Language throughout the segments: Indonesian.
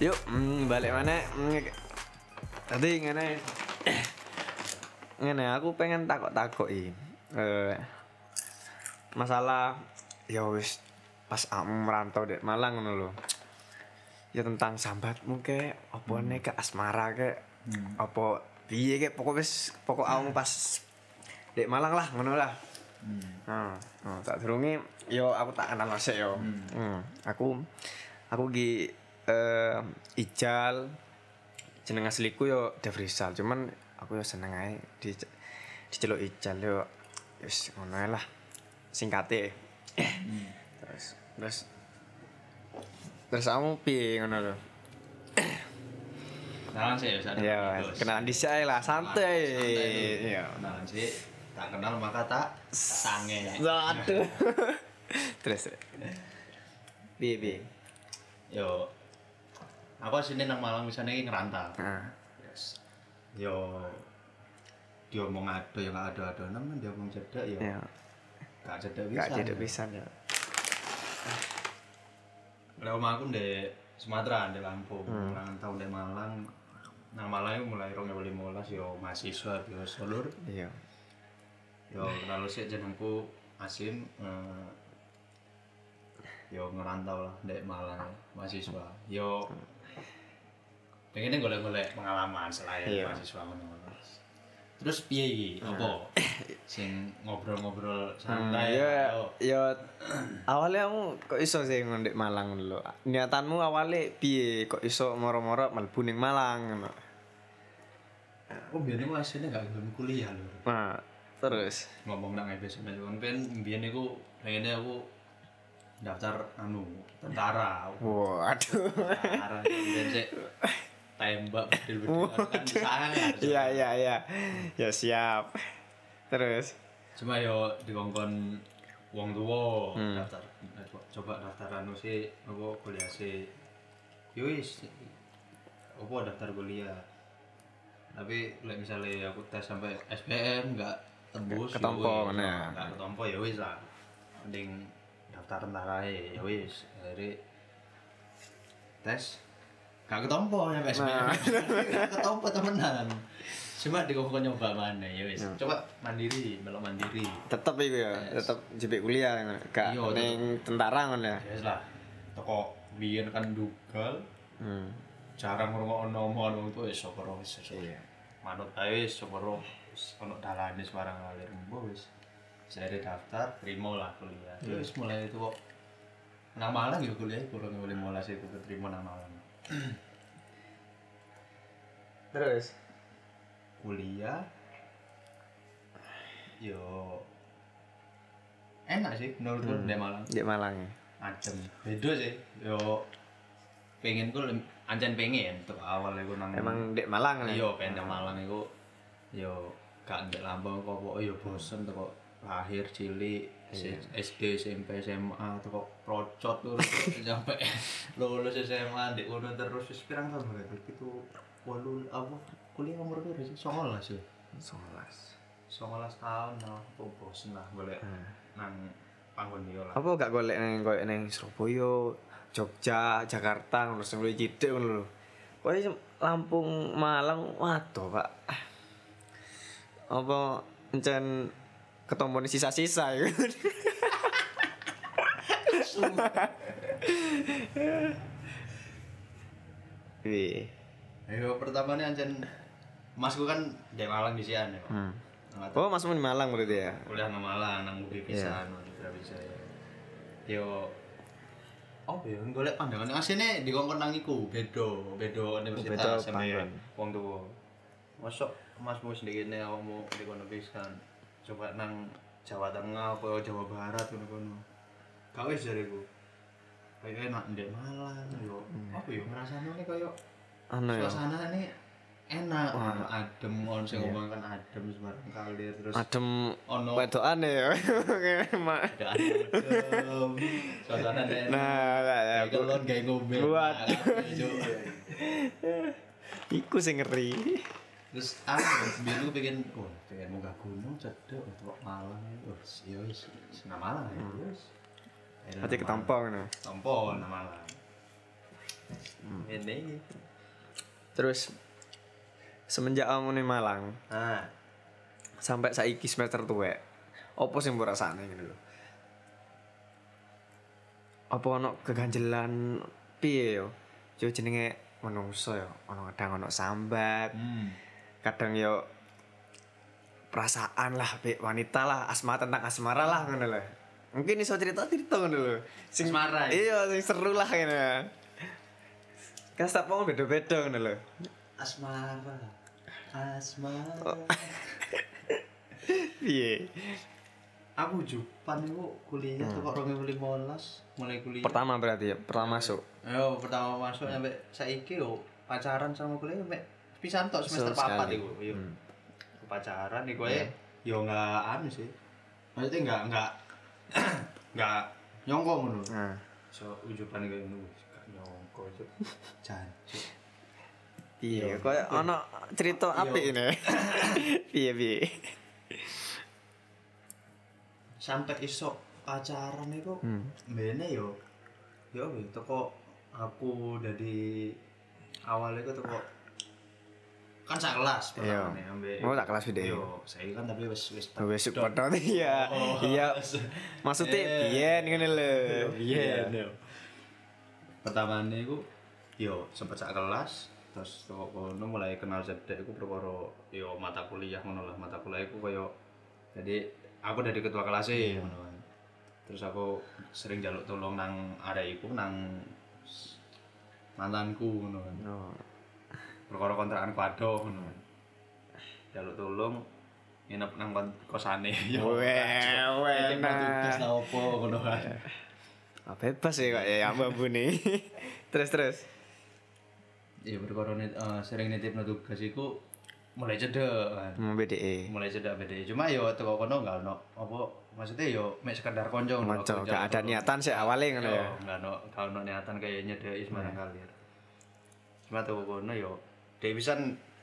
Yuk, mm, balik mana? Mm, tadi ngene. ngene aku pengen takok-takoki. Eh masalah ya wis pas aku merantau dek Malang ngono lho. Ya tentang sambatmu ke apa nek ke asmara ke apa piye ke pokok wis pokok awakmu pas dek Malang lah ngono lah. Hmm. Oh, tak durunge yo aku tak kenal sik yo. Hmm. Aku aku gi eh Ijal jeneng asliku yo Devrisal, cuman aku yo seneng ae di diceluk Ijal yo wis ngono lah. Singkate. Terus terus terus kamu piye ngono lho? Kenalan sih ya. Ya, kenalan dhisik ae lah, santai. Iya. Kenalan sih, tak kenal maka tak sange. Waduh. Terus. Piye? Yo, aku sini nang Malang misalnya ngerantau. Nah. Yes. Yo, dia omong ada yang gak ada ada namun dia omong cedak yo. Ya, Gak cedak bisa. gak jadi pisan ya. Lah aku di Sumatera, di Lampung. Hmm. Ngerantau di Malang. Nang Malang mulai 2015 yo mahasiswa biasa lur. Iya. Yo lalu sih jenengku Asim eh, yo ngerantau lah dari Malang mahasiswa. Yo pengennya golek-golek pengalaman selain Iya. mahasiswa ngono. Terus piye iki? Apa? Sing ngobrol-ngobrol santai. ya, ya awalnya kamu kok iso sih ngondek Malang dulu. Niatanmu awalnya piye kok iso moro-moro mlebu ning Malang ngono. Aku biyen iku asline gak gelem kuliah lho. Nah, terus Ngomong nang episode kan ben biyen iku pengennya aku daftar anu tentara. waduh. Tentara ben sik tembak bedil-bedil kan sangar. Iya iya iya. Ya siap. Terus Cuma yo dikongkon wong tuwa Hmm. daftar coba daftar anu sih apa kuliah sih. Yo wis apa daftar kuliah. Tapi misalnya aku tes sampai SPM enggak tembus Ketompo, nah. Enggak ketompo ya wis lah. Mending daftar tentara ya wis. Akhirnya tes gak ketompo ya. Nah. Gak ketompo temenan. Cuma dikongkon nyoba mana ya wis. Coba mandiri, melok mandiri. tetep iku ya, Yes. tetep jepit kuliah. Gak Iya, ning tentara ngono ya. Ya wis lah. Toko biyen kan dugal, Hmm. jarang ngrungokno omongan wong tuwa wis sapa wis. Iya. Manut ae wis sapa wis ono dalane sembarang ngalir mbo wis. Saya daftar, terima lah kuliah. Ya wis mulai itu kok nang Malang ya kuliah kurang boleh mulai itu keterima nang Malang. Terus? Kuliah? Yo. Enak sih menurutku di Malang. di Malang ya. adem. Beda sih yo. Pengen ku ancen pengen tuh awal iku nang Emang di Malang ya. iya pengen nang Malang iku. Yo gak ndek Lampung kok yo bosen tuh kok. Lahir cilik SD SMP SMA tuh kok procot tuh sampai lulus SMA di kono terus wis pirang tahun berarti? Itu walu apa? Kuliah umur berapa sih? Songolas ya Songolas. songolas tahun nah aku bosen lah golek nang panggon dia lah. Apa gak golek neng koyo neng Surabaya, Jogja, Jakarta ngono sing luwih cilik ngono lho. Koyo Lampung, Malang, waduh, Pak. Apa encen ketemu sisa-sisa ya. Wih. Ayo pertama nih ancen masku kan di Malang di Sian ya. Hmm. Oh, masmu di Malang berarti ya? kuliah nang Malang nang UGI pisan yeah. bisa ya. Yo Oh, ya golek pandangan asine dikongkon nang iku, beda, beda beda universitas sama wong tuwa. Masuk masmu sendiri nih awakmu di kono pisan. Coba nang Jawa Tengah apa Jawa Barat ngono-ngono. Gak wis jariku. Kayak enak ndek Malang yo. Apa yo ngrasane koyo Anu ya. suasana ini enak ono adem ono sing ngomong kan adem sembarang kalir terus Adem ono wedokan ya. Mak. adem suasana enak Nah, lah, ya, kelon kayak ngombe Buat. Iku sing ngeri. Terus aku biar lu pengen oh pengen munggah gunung cedek untuk Malang oh iya wis wis nang Malang ya wis Berarti nang ketampo ngono. Malang. Tampo nang Malang Ini. Terus semenjak kamu nih Malang Ah, sampai saiki semester tuwek, opo sing mbok rasane ngene lho. Apa ono keganjelan piye yo? Yo jenenge menungso yo, ono kadang ono sambat, hmm. Kadang yo perasaan lah be wanita lah asma tentang asmara lah ngono lho. Mungkin iso cerita-cerita ngono lho. Sing Asmara, ya? Iya, sing seru lah ngene. Kan setiap wong beda-beda ngono lho. Asmara. Asmara. Oh. Piye? Aku Jupan itu kuliah tuh kok 2015 mulai kuliah. Pertama berarti ya, pertama masuk. Yo pertama masuk sampai saiki yo pacaran sama kuliah sampai pisan tok semester papat iku. Yo. Pacaran iku ya yo enggak anu sih. Maksudnya enggak enggak enggak nyongko ngono. Nah, So ujupan iku ngono gak nyongko cuk. Jancuk. piye? Kayak ono cerita apik ini. Piye piye? Sampai iso pacaran iku Hmm. Bene yo. Yo toko aku dari awal itu toko kan sak kelas Iya. pertama nih ambek Oh, sak kelas video. Yo, saya kan tapi wis wis Wes padha iya. Oh. Iya. Maksudnya biyen ngene lho. Iya. Pertama nih aku yo sempet sak kelas terus toko kono mulai kenal sedek aku perkara yo mata kuliah ngono lah mata kuliah aku koyo jadi aku dari ketua kelas e ngono kan. Terus aku sering jaluk tolong nang arek iku nang mantanku ngono kan. Oh. Perkara kontrakan kuado ngono. Jaluk tolong nginep nang kosane yo. Weh, Nitip tugas nah. lah opo ngono kan. Bebas ya kok ya ambu nih. terus terus. Iya perkara eh, sering nitip tugas iku mulai cedek kan. Mau BDE. Mulai cedek beda. Cuma yo teko kono enggak ono apa maksudnya yo mek sekedar konco ngono. Moco aku gak ada niatan sih awalnya ngono ya. enggak ono enggak ono niatan kayak nyedeki sembarang kali. Cuma teko kono yo dia bisa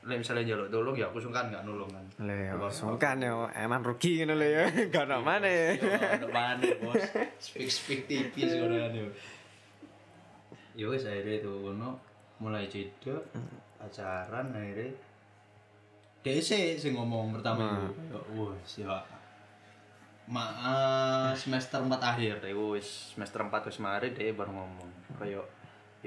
lek misalnya jaluk tolong ya aku sungkan enggak nulung kan. Ya, Kalau- sungkan ya emang rugi ngono lho ya. Gak ono mana ya. Yo, mana bos? Speak speak tipis ngono kan yo. Yo wis akhirnya itu kono mulai cedek pacaran akhirnya DC sing ngomong pertama itu. Yo wis ya. Ma eh, semester 4 akhir deh wis semester 4 wis mari deh baru ngomong. Kayak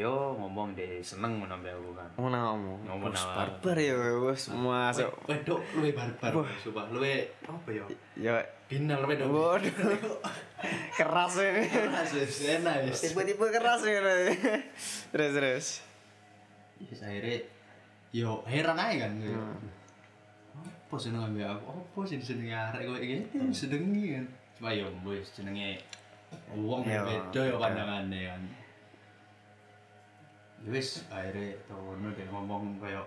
yo ngomong deh seneng ngono ambek aku kan. Ngomong. Ngomong Wes awal. barbar ya wes masuk. Wedok luwe barbar, sumpah luwe apa yo? Ya Binal wedok. waduh. keras ini. Keras wis enak wis. Tipe-tipe keras ngono. Terus terus. Yes, akhirnya yo heran aja kan gitu. Apa sih ngambil aku? Apa sih disenengi arek kowe iki? Disenengi kan. Cuma yo wis jenenge wong Yo, beda yo pandangannya kan. Ya Wis akhirnya tono dia ngomong kayak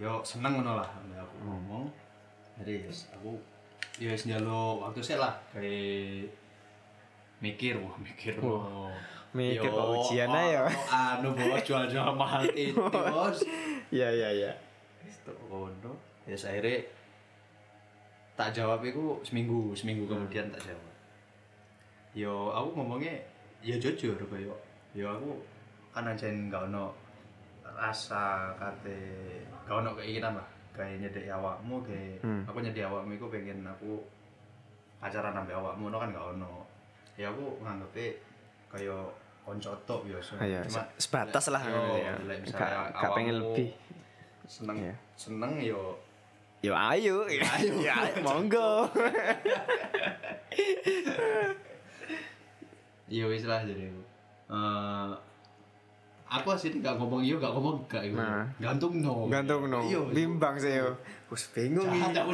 yo seneng ngono lah aku ngomong. Jadi yes, aku yo wis njaluk waktu sih lah kayak mikir wah mikir wah mikir Yo, kok ujian ya. anu bos jual-jual mahal itu bos Iya iya iya. itu kono ya akhirnya tak jawab itu seminggu seminggu kemudian tak jawab yo aku ngomongnya ya jujur kayak yo aku kan aja nggak ono rasa kate nggak ono keinginan lah kayak nyedek awakmu kayak Hmm. aku nyedek awakmu itu pengen aku pacaran sampai awakmu no kan nggak ono ya aku nganggepnya kayak konco tok biasa Ah, iya, se- sebatas lah yo, ya. misalnya gak pengen lebih. seneng Iya. seneng yo Yo ayo. Ayo. Ya monggo. iya wis lah jadi Eh, aku asli gak ngomong iya gak ngomong gak iya Nah. gantung no Gantung no. iya Bimbang sih yo. Wes bingung. Jahat iki. aku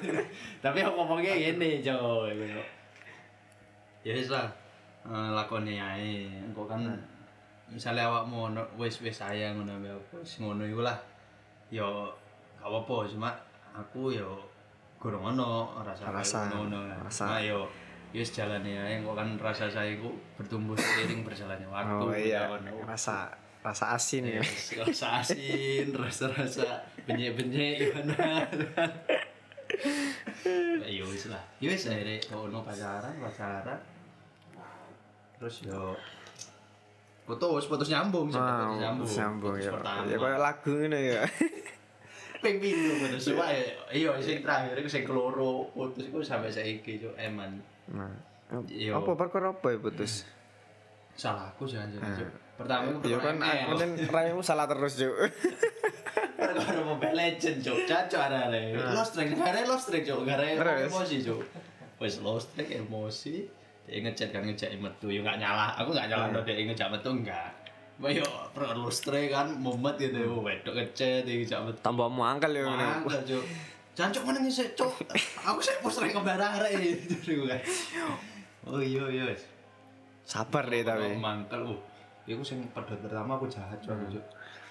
tapi aku ngomongnya gini cok ya wis lah Eh, lakoni ae engko kan misalnya awakmu ono wis wis sayang ngono aku wis ngono iku lah yo gak apa-apa cuma aku yo kurang ono rasa Rasa, ngono rasa. Nah, yo yo wis jalane ae engko kan rasa saya iku bertumbuh seiring berjalannya waktu Oh iya. Rasa rasa asin ya. Yes, rasa asin, rasa-rasa benyek-benyek gimana. ya wis lah. Ya wis akhirnya ono pacaran, pacaran. Terus yo putus putus nyambung sih Ah, putus nyambung sambung Putus ya. pertama Ya kayak lagu ngene ya. ping pindho putus ya iya sing terakhir iku sing keloro putus iku sampai saiki cuk eman Nah. Iya. Apa perkara apa ya putus? salahku jangan-jangan cuk pertama iku Ya kan perkara mungkin raimu salah terus, Cuk. perkara Mobile Legend cuk. Caco arek lost track arek lost track cuk. Arek emosi cuk. Wis lost track emosi. Dia ngechat kan ngejak metu. Yo gak nyalah aku gak nyalah no dia ngejak metu enggak Mbak yo perlu lost track kan mumet gitu. Yo wedok ngechat dia ngejak metu. Tambahmu angkel ya ngene. Mangkel cuk Jancuk mana nih sih cuk aku sih post rank kebarang arek gitu kan oh iya iya. Sabar deh tapi. mangkel uh iku sing pedot pertama aku jahat cuk cuk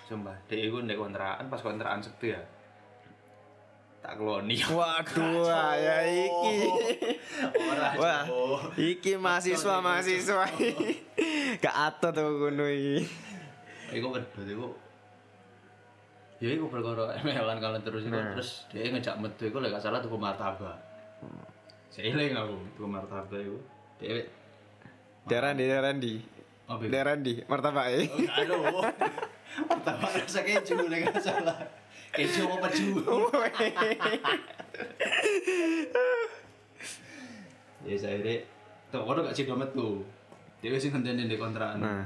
sumpah dek iku ndek kontrakan pas kontrakan sepi ya tak keloni Waduh, ya iki. ora Wah, iki mahasiswa mahasiswa. Gak atot tuh ngono iki. iku pedot iku ya iku perkara emelan kalian terus iku Nah. terus dia ngejak metu iku lek gak salah tuku martabak Seiling aku tuku martabak iku dia Daerah di daerah di. Daerah di martabak e. Oh, Aduh, pertama rasa keju nih gak salah. Keju apa peju? Ya saya deh, tuh kau gak sih domet tuh. Dia sih ngenteni di kontrakan. Nah.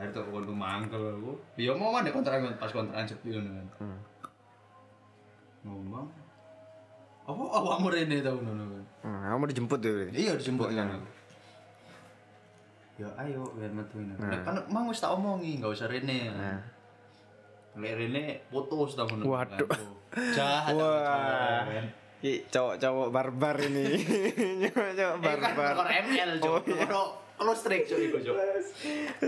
Akhirnya tuh kau mangkel aku. Ya mau mana kontrakan pas kontrakan sepi kan. Hmm. Ngomong. Apa awakmu rene tau ngono kan? Hmm, kamu dijemput tuh. Iya dijemput kan. Ya ayo biar metu ini. Nah. Kan emang wis tak omongi, enggak usah rene. Nah. Lek rene putus ta ngono. Waduh. kan. Jahat aku Wah. cowok, kan. Cowok-cowok barbar ini. Cowok-cowok Eh kan barbar. perkara ML cok. Perkara close track cok iku cok.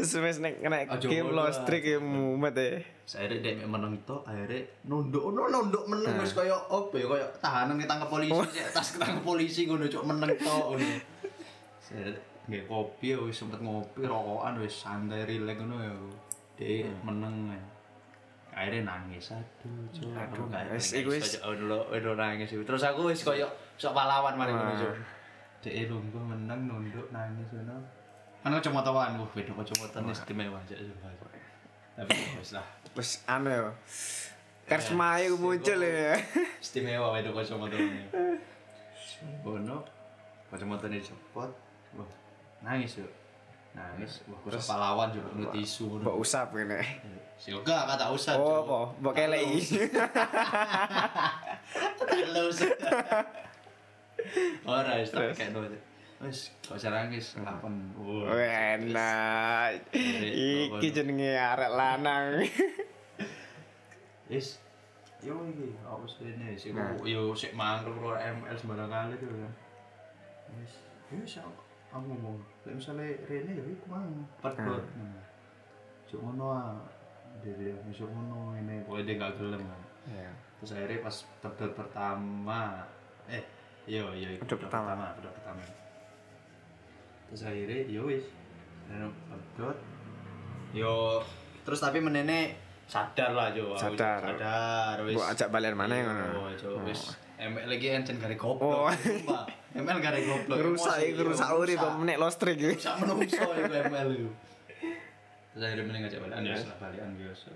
Semes nek kena game lost trick ya mumet ya. Saya dek meneng to, akhirnya nunduk, no nunduk meneng wis kaya apa ya kaya tahanan ditangkap polisi, cek tas ketangkep polisi ngono cok meneng to ngono. Saya nggak kopi ya wis sempet ngopi rokokan wis santai rileks ngono ya. Dek meneng ya. Akhirnya nangis aduh cok. Aduh wis, iku wis. lo lo nangis. Terus aku wis kaya sok pahlawan mari ngono cok. Dek lungguh meneng nunduk nangis ngono. Kan kacamataan, wah beda kacamataan istimewa aja Tapi wis lah. Terus anu ya. Karisma itu muncul ya. istimewa itu kacamata ini Bono kacamata ini cepot wah nangis yuk nangis wah gue pahlawan juga nu tisu Mbok usap ngene. enggak kata usah Oh apa? Mbok keleki. terus ora tak kayak wis. Kok lapan wah. Wah, Enak. Iki jenenge arek lanang. wis. Yo iki aku sini sih yo sik mangkel keluar ML sembarang kali tuh kan. Wis. Wis aku aku ngomong lek misalnya Rene ya iku mang pedot cuk ngono ah diri masuk ngono ini pokoknya dia gak gelem kan Ya. terus akhirnya pas pedot pertama eh iya iya iku Pedot pertama. pedot pertama terus akhirnya yo wis pedot yo terus tapi menene sadar lah jo aku Sadar. sadar wis Mbok ajak balian mana yang ngono. Oh, jo wis ML lagi encen gare goblok Oh. ML gare goblok Rusak iki rusak urip rusak. kok menek lost trick iki. Sak menungso iku ML iku. Terus akhirnya mending ngajak balikan ya lah balikan biasa.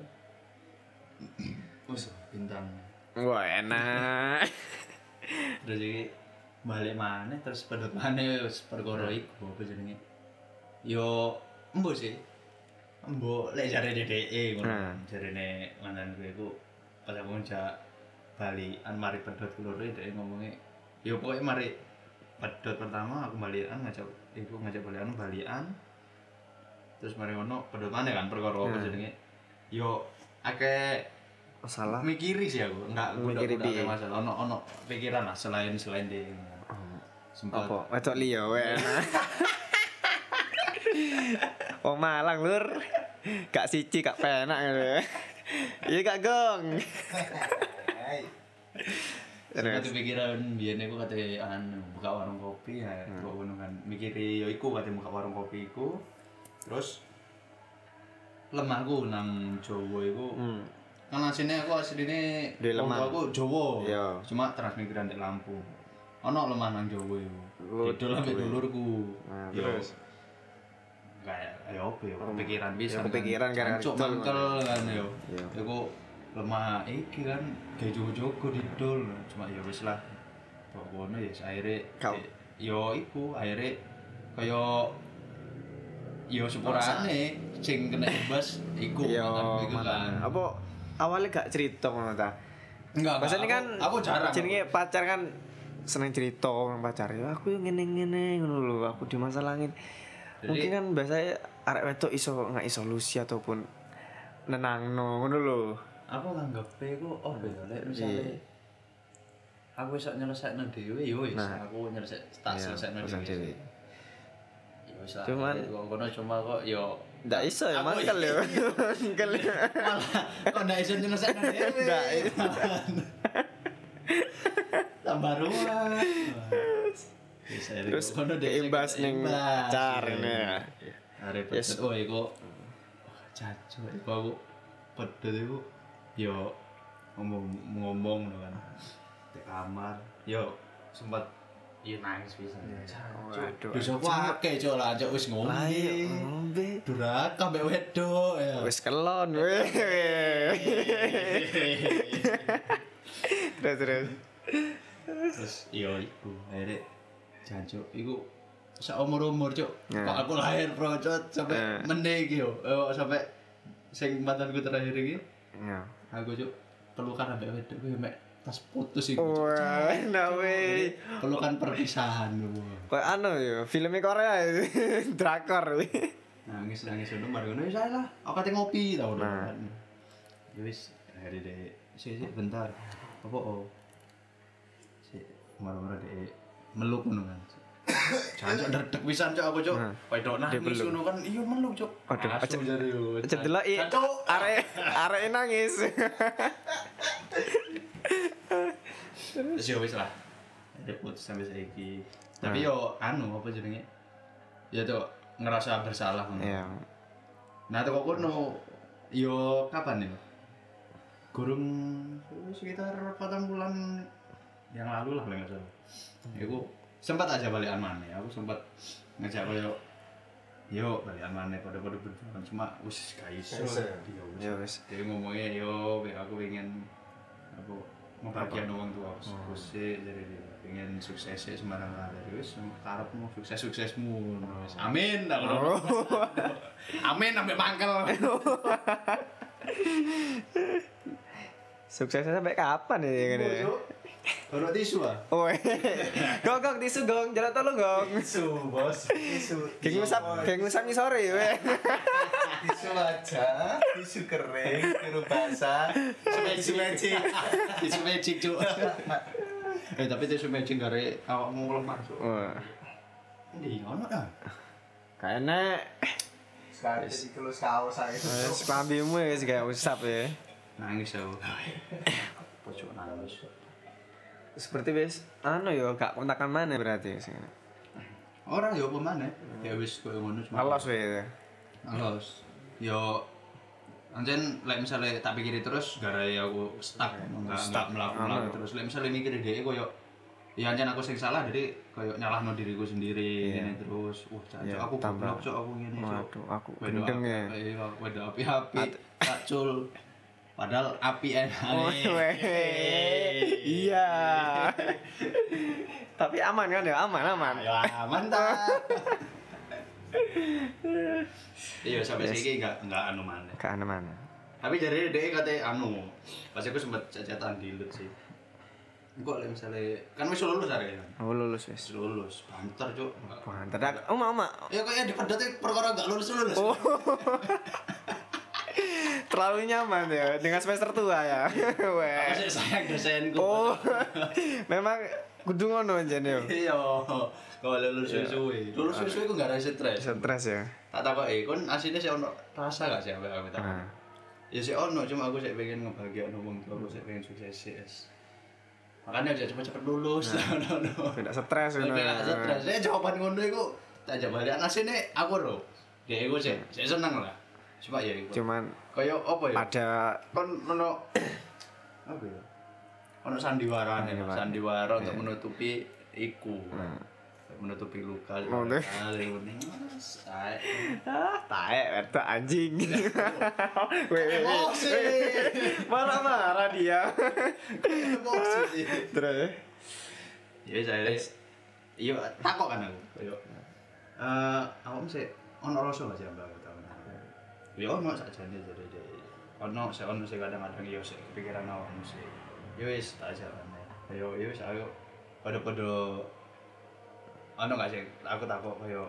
Wes bintang. Wah, enak. Terus iki balik mana terus pedot mana wis perkara iku apa jenenge. Yo embo sih. Embo lek jare DDE ngono. Hmm. Jarene mantan gue iku pas aku ngajak balikan mari pedot keluar dia ngomongnya yo pokoknya mari pedot pertama aku balikan ngajak iku ngajak balikan balikan terus mari ngono pedot mana kan perkara apa Hmm. jenenge yo akeh Masalah. mikiri sih aku enggak Mikiri piye? masalah ono ono pikiran lah selain selain di sempat Apa? Wedok liya wae enak. Oh Malang lur. Gak siji gak penak ngono. Iya gak gong. Sempat pikiran biyen aku kate anu buka warung kopi ya Hmm. ngono kan mikiri yo iku kate buka warung kopi iku terus lemahku nang Jawa iku Hmm. kan aslinya aku aslinya Di wong Lemah. tuaku Jawa Iya. cuma transmigran di Lampung ono lemah nang Jawa iku Oh, didol ambek dulurku. Nah, Yo, terus? kayak ya apa ya kepikiran bisa kepikiran kan, cuk kan, mangkel kan yo Iya. aku lemah iki kan kayak jogo-jogo didol. Cuma ya wis lah pokoknya ya Kau- yo iku akhirnya kaya yo sepurane sing kena imbas iku Iya, iku kan? Apa awalnya gak cerita ngono ta? enggak Biasanya kan aku, aku jarang. jenenge pacar kan seneng cerita orang pacar. Ya aku yang ngene-ngene ngono lho, aku dimasalahin. Jadi- Mungkin kan biasanya arek wedok iso nggak solusi ataupun nenangno ngono lho. aku nganggep iku oh ya lek misale aku iso nyelesaikno dhewe yo wis aku nyelesai tak Iya, selesaino urusan dhewe ya Cuman- kono cuma kok yo Ndak iso ya mangkel ya. Mangkel ya. malah kok ndak iso nyelesaikno dhewe Ndak iso. Tambah rumah akhirnya Terus keimbas sing ning keimbas, pacar iya. Arep Yes. yes. oh iku cacu iku aku pedot iku yo ngomong ngomong kan di kamar yo sempat iya nangis bisa Waduh. Aku akeh cok lah cok wis ngombe. Iya ngombe. Duraka mbek wedok ya. Wis kelon weh. Terus terus. Terus iya iku akhirnya jancuk iku seumur umur cok. Nah. Kok aku lahir procot sampai Nah. meneh iki yo. Eh, sampai sing mantanku terakhir iki Ya. aku cok pelukan ambek wedok gue mek tas putus iku. Cuk. Wah, nah weh. Pelukan perpisahan gue. Kayak anu ya, filmnya Korea. Drakor weh. nangis nangis udah mari ngono ya lah aku kate ngopi tau Nah. kan ya wis hari deh sih sih bentar apa oh marah-marah deh meluk ngono kan Jancuk ndredeg pisan cok aku cok. Nah. Wedok nangis ngono kan iya meluk cok. Waduh, Asu aja- jare yo. Aja delok i Jancuk. arek arek nangis. Terus ya wis lah. Ada putus sampai saiki. Tapi yo anu apa jenenge? Ya tuh ngerasa bersalah ngono. Iya. Nah, toko kono yo kapan ya? Gurung sekitar 4 bulan yang lalu lah paling nggak salah. Aku sempat aja balikan mana, aku sempat ngajak koyo yo balikan mana pada pada berjuang cuma wis. Gak iso. Iya, wis. Ya wis. Dia ngomongnya yo aku pengen aku membagian uang tua aku sih jadi dia pengen sukses sih sembarang ada wis karepmu sukses suksesmu wis amin tak ngono amin sampai mangkel Suksesnya sampai kapan ya ngene? Baru tisu ah. Weh. Gong gong tisu gong, jalan tolong gong. Tisu, bos. Tisu. Geng ngusap, geng ngusap sore weh. Tisu aja, tisu kering, tisu basah, tisu magic. Tisu magic cuk. Eh tapi tisu magic gare awakmu lemah. Wah. Ndi ono ah. Kayaknya Sekali di kelus kaos saya itu. wis klambimu wis kayak usap ya. Nangis aku. Pojok nangis. Seperti wis anu yo gak kontakan mana berarti sing. Ora yo apa maneh? Ya wis koyo ngono cuma. Alas weh. Alos. Yo Anjen lek misalnya tak pikiri terus gara aku stuck enggak enggak melakukan terus lek misalnya mikir dhek koyo ya anjen aku sing salah jadi koyo nyalahno diriku sendiri ini terus wah Iya, cacok aku goblok cok aku ngene cok Waduh, aku gendeng ya. iya wedo api-api cacul padahal api enak Oh. Iya. Tapi aman kan ya? Aman, aman. ya mantap iya sampai Yes. sini enggak enggak anu maneh Ke mana-mana. tapi jadi dia kata anu pas aku sempet cacatan di lut sih kok lah misalnya kan wis lulus hari kan Oh, lulus wis. lulus banter cuk Enggak. Wah, tedak. Oh, mama. ya kayak di pedotnya perkara gak lulus lulus Oh. Terlalu nyaman ya dengan semester tua ya. aku Weh. sayang dosenku Oh. Memang kudu ngono anjen yo. iya kalau lulus suwe lulus suwe aku gak ada stres Stres ya. tak tahu eh kon aslinya sih ono rasa gak sih apa aku tak Nah. ya sih ono cuma aku sih pengen ngebahagiain wong tua aku sih pengen sukses es. makanya aja cepet-cepet lulus no no Tidak stres ngono. gak stres. Saya jawaban ngono iku tak jawab balik asine aku lho. Dia iku sih, saya seneng lah. Cuma ya iku. Cuman Kaya apa ya? pada Kon ono apa ya? Ono sandiwara nih, Sandiwara. sandiwara untuk menutupi iku. Hmm. menutupi luka ae. ah taek itu anjing weh, weh Emosi. marah marah dia emosi sih terus ya saya iya takok kan aku yo eh aku mesti ono rasa sih mbak ya ono sakjane jadi jadi ono saya ono sih kadang-kadang yo sih kepikiran awakmu sih. Yo wis tak jalan yo yo wis aku pada-pada ono gak sih aku takut kayak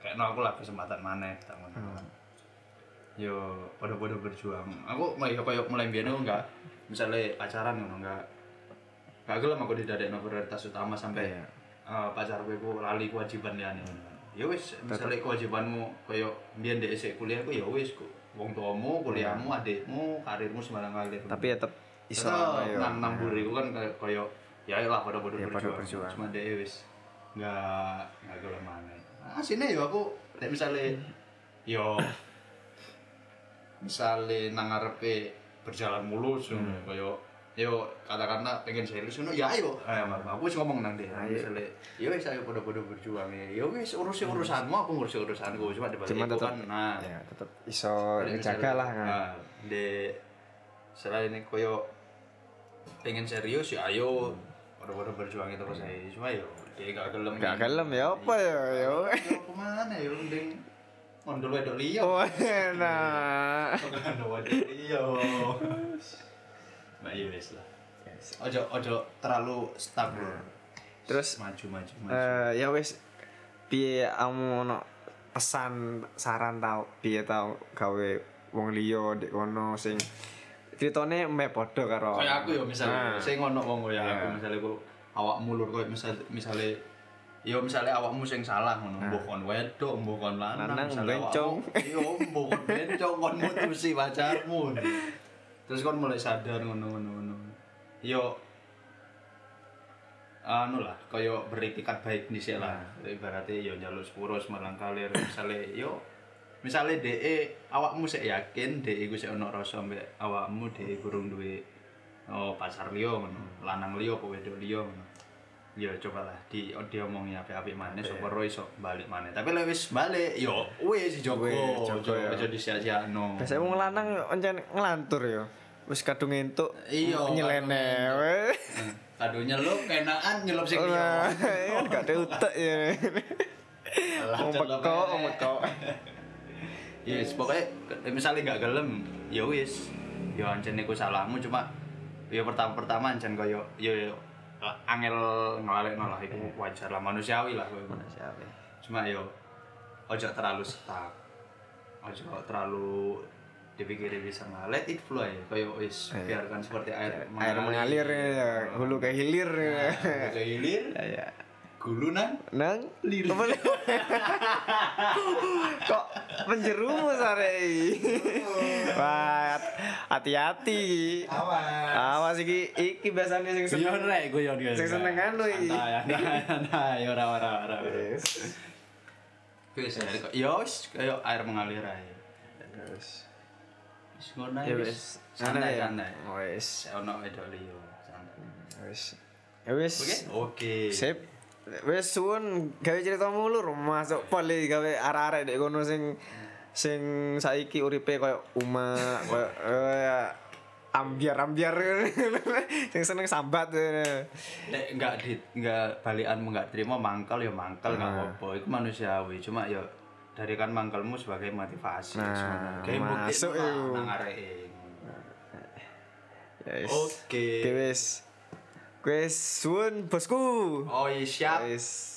kayak no aku lah kesempatan mana tak ngono. Yo pada-pada berjuang. Aku mulai kayak mulai biar aku enggak misalnya pacaran ngono enggak. Gak gelem aku didadekno prioritas utama sampai Iya. eh, pacar gue lali kewajiban liane ya wis misalnya kewajibanmu kayak biyen ndek isik kuliah ku ya wis ku wong tuamu kuliahmu adikmu karirmu sembarang kalir tapi tetep iso Tetep yo. nang nang buri kan kayak ya lah pada pada Ya, pada berjuang. berjuang. Cuma dia wis nggak nggak gelem maneh. Nah, sini yo aku nek misale yo misale nang ngarepe berjalan mulus Hmm. Yo katakanlah pengen serius ngono ya ayo. Eh, aku wis ngomong nang dia Ayo. yo wis ayo pada-pada berjuang ya. Yo wis urusi urusanmu aku ngurusi urusanku. Cuma di balik Cuma itu kan nah. ya tetep iso ngejaga lah kan. Nah, di selain ini koyo pengen serius ya ayo. Pada-pada berjuang itu pas saya cuma yo dia gak gelem. Gak gelem ya apa ya yo yo ke mana yo mending mondol wedok liya. Oh enak mondol wedok liya Mbak iya wis lah. Ojo ojo terlalu stuck bro. Terus, maju maju maju. eh ya wis piye kamu ono pesan saran tau? Piye tau gawe wong liya ndek kono sing ceritane mek padha karo kayak aku yo misalnya Nah. sing ngono wong ya Iya. aku misalnya ku awakmu lur koyo misal misale yo misalnya awakmu sing salah ngono mbuh kon wedok mbuh kon lanang misalnya bencong. awakmu- yo mbuh kon bencong kon mutusi pacarmu terus kon mulai sadar ngono ngono yo anu lah kaya beritikat baik di lah. Ibaratnya yo njaluk sepuro semarang kalir. Misalnya yo misalnya DE awakmu sik yakin DE iku sik ono rasa awakmu DE kurang duwe oh pacar liya ngono lanang liya apa wedok ngono ya cobalah di diomongi apik-apik maneh sapa ro iso balik maneh. Tapi lek wis balik yo wis Wis, jogo, ojo ya. ojo disia-siakno biasanya wong lanang encen ngelantur yo. Wis kadung entuk Iya, nyelene kadung weh. Kado nyelup kenaan nyelup sing liya. Kan gak ada utek ya. Celup peko, om peko. Yes, pokoknya ke- misalnya nggak gelem, ya wis. Ya ancen iku salahmu cuma ya pertama-pertama ancen koyo ya ya, angel ngelalekno lah iku wajar lah manusiawi lah koyo ngono. Cuma yo ojo terlalu stuck. Ojo terlalu dipikirin bisa nggak let it flow ya koyo wis Iya. biarkan seperti air Air mengalir ya, hulu ke hilir ya. Nah, ke hilir Ya, ya. Gulu nang Nang Lirik. Kok menjerumus hari Wah, hati-hati. Awas. Awas iki iki biasanya sing Guyon seneng. rek, guyon guyon. Sing seneng anu iki. Santai, santai, santai, ora ora ora. Wis, ya wis kaya air mengalir ae. Wis. Wis ngono Ya wis. Santai Ana ya? santai. Wis. Ono wedok liyo, santai. Wis. Ya wis. Oke? Oke. Sip. Wis suwun gawe cerita mulur masuk pol gawe arek-arek dek kono sing sing saiki uripe koyo Uma koyo ambiar-ambiar sing seneng sambat Nek enggak di enggak balikanmu enggak terima mangkal ya mangkal enggak Nah. apa-apa. Iku manusiawi, cuma ya dari kan mangkalmu sebagai motivasi Nah, sebenarnya. Masuk nang areke. ya wis. Oke. Oke wis. Wis suwun bosku. Oh iya siap. Wis.